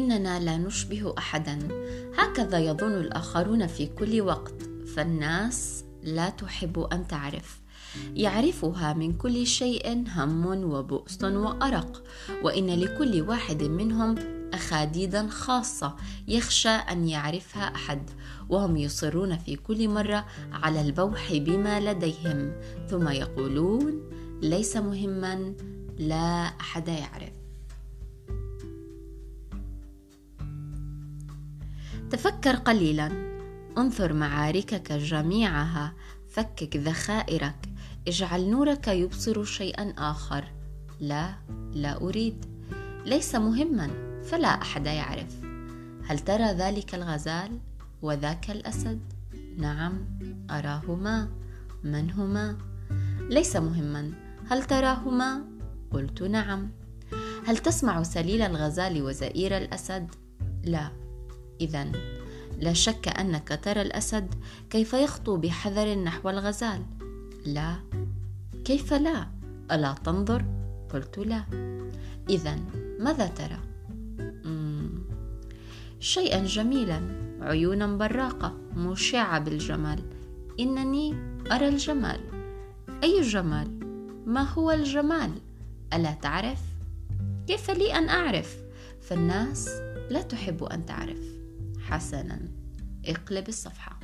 اننا لا نشبه أحدا. هكذا يظن الآخرون في كل وقت فالناس لا تحب أن تعرف. يعرفها من كل شيء هم وبؤس وأرق. وإن لكل واحد منهم أخاديدا خاصة يخشى أن يعرفها أحد. وهم يصرون في كل مرة على البوح بما لديهم. ثم يقولون ليس مهما لا أحد يعرف. تفكر قليلا. انثر معاركك جميعها. فكك ذخائرك. اجعل نورك يبصر شيئا آخر. لا لا أريد. ليس مهما فلا أحد يعرف. هل ترى ذلك الغزال وذاك الأسد؟ نعم أراهما. من هما؟ ليس مهما. هل تراهما؟ قلت نعم. هل تسمع سليل الغزال وزئير الأسد؟ لا. اذا لا شك أنك ترى الأسد كيف يخطو بحذر نحو الغزال. لا. كيف لا؟ ألا تنظر؟ قلت لا. اذا ماذا ترى؟ شيئا جميلا. عيونا براقة مشعة بالجمال. إنني أرى الجمال. أي جمال؟ ما هو الجمال؟ ألا تعرف؟ كيف لي أن أعرف؟ فالناس لا تحب أن تعرف. حسنا. اقلب الصفحة.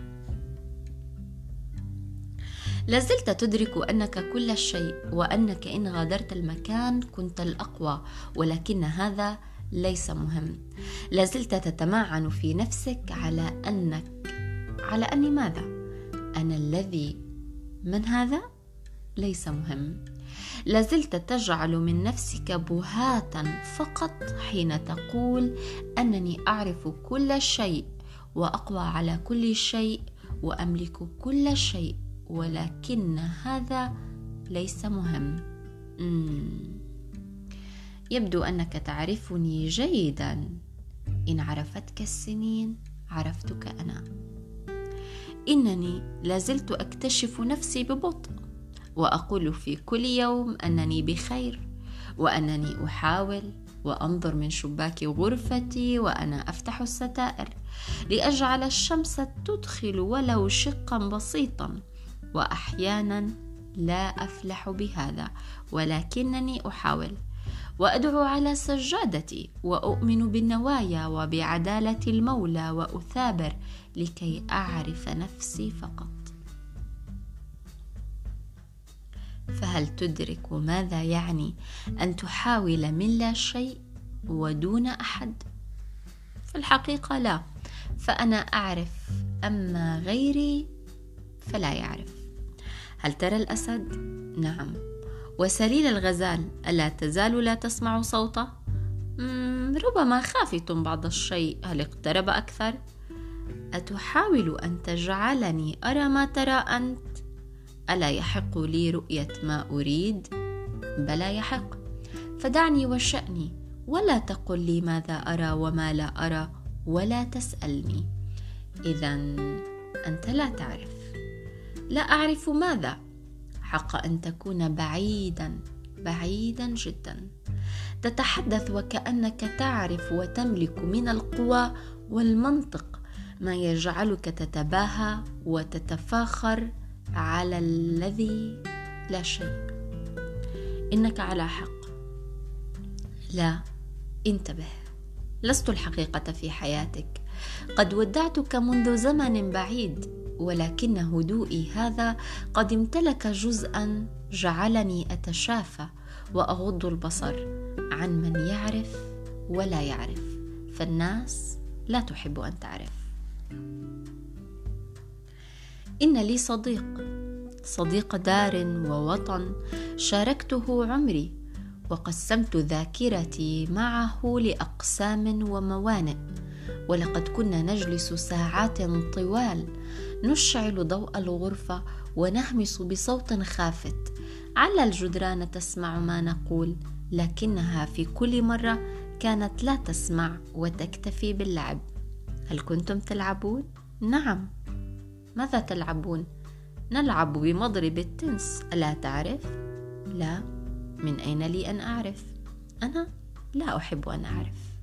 لازلت تدرك أنك كل شيء وأنك إن غادرت المكان كنت الأقوى ولكن هذا ليس مهم. لازلت تتمعن في نفسك على أنك على أني ماذا؟ أنا الذي من هذا؟ ليس مهم. لازلت تجعل من نفسك بهاتا فقط حين تقول أنني أعرف كل شيء وأقوى على كل شيء وأملك كل شيء ولكن هذا ليس مهم. يبدو أنك تعرفني جيدا. إن عرفتك السنين عرفتك أنا. إنني لازلت أكتشف نفسي ببطء. وأقول في كل يوم أنني بخير وأنني أحاول وأنظر من شباك غرفتي وأنا أفتح الستائر لأجعل الشمس تدخل ولو شقا بسيطا واحيانا لا أفلح بهذا ولكنني أحاول وأدعو على سجادتي وأؤمن بالنوايا وبعدالة المولى وأثابر لكي أعرف نفسي فقط. فهل تدرك ماذا يعني أن تحاول من لا شيء ودون أحد؟ في الحقيقة لا فأنا أعرف أما غيري فلا يعرف. هل ترى الأسد؟ نعم. وسليل الغزال ألا تزال لا تسمع صوته؟ ربما خافت بعض الشيء. هل اقترب أكثر؟ أتحاول أن تجعلني أرى ما ترى أنت؟ ألا يحق لي رؤية ما أريد؟ بلى يحق. فدعني وشاني ولا تقل لي ماذا أرى وما لا أرى ولا تسألني. اذا أنت لا تعرف. لا أعرف ماذا؟ حق أن تكون بعيدا بعيدا جدا. تتحدث وكأنك تعرف وتملك من القوى والمنطق ما يجعلك تتباهى وتتفاخر على الذي لا شيء. إنك على حق. لا انتبه. لست الحقيقة في حياتك. قد ودعتك منذ زمن بعيد ولكن هدوئي هذا قد امتلك جزءا جعلني أتشافى وأغض البصر عن من يعرف ولا يعرف. فالناس لا تحب أن تعرف. إن لي صديق. صديق دار ووطن. شاركته عمري. وقسمت ذاكرتي معه لأقسام وموانئ. ولقد كنا نجلس ساعات طوال. نشعل ضوء الغرفة ونهمس بصوت خافت. على الجدران تسمع ما نقول. لكنها في كل مرة كانت لا تسمع وتكتفي باللعب. هل كنتم تلعبون؟ نعم. ماذا تلعبون؟ نلعب بمضرب التنس. الا تعرف؟ لا. من أين لي أن أعرف؟ أنا لا أحب أن أعرف.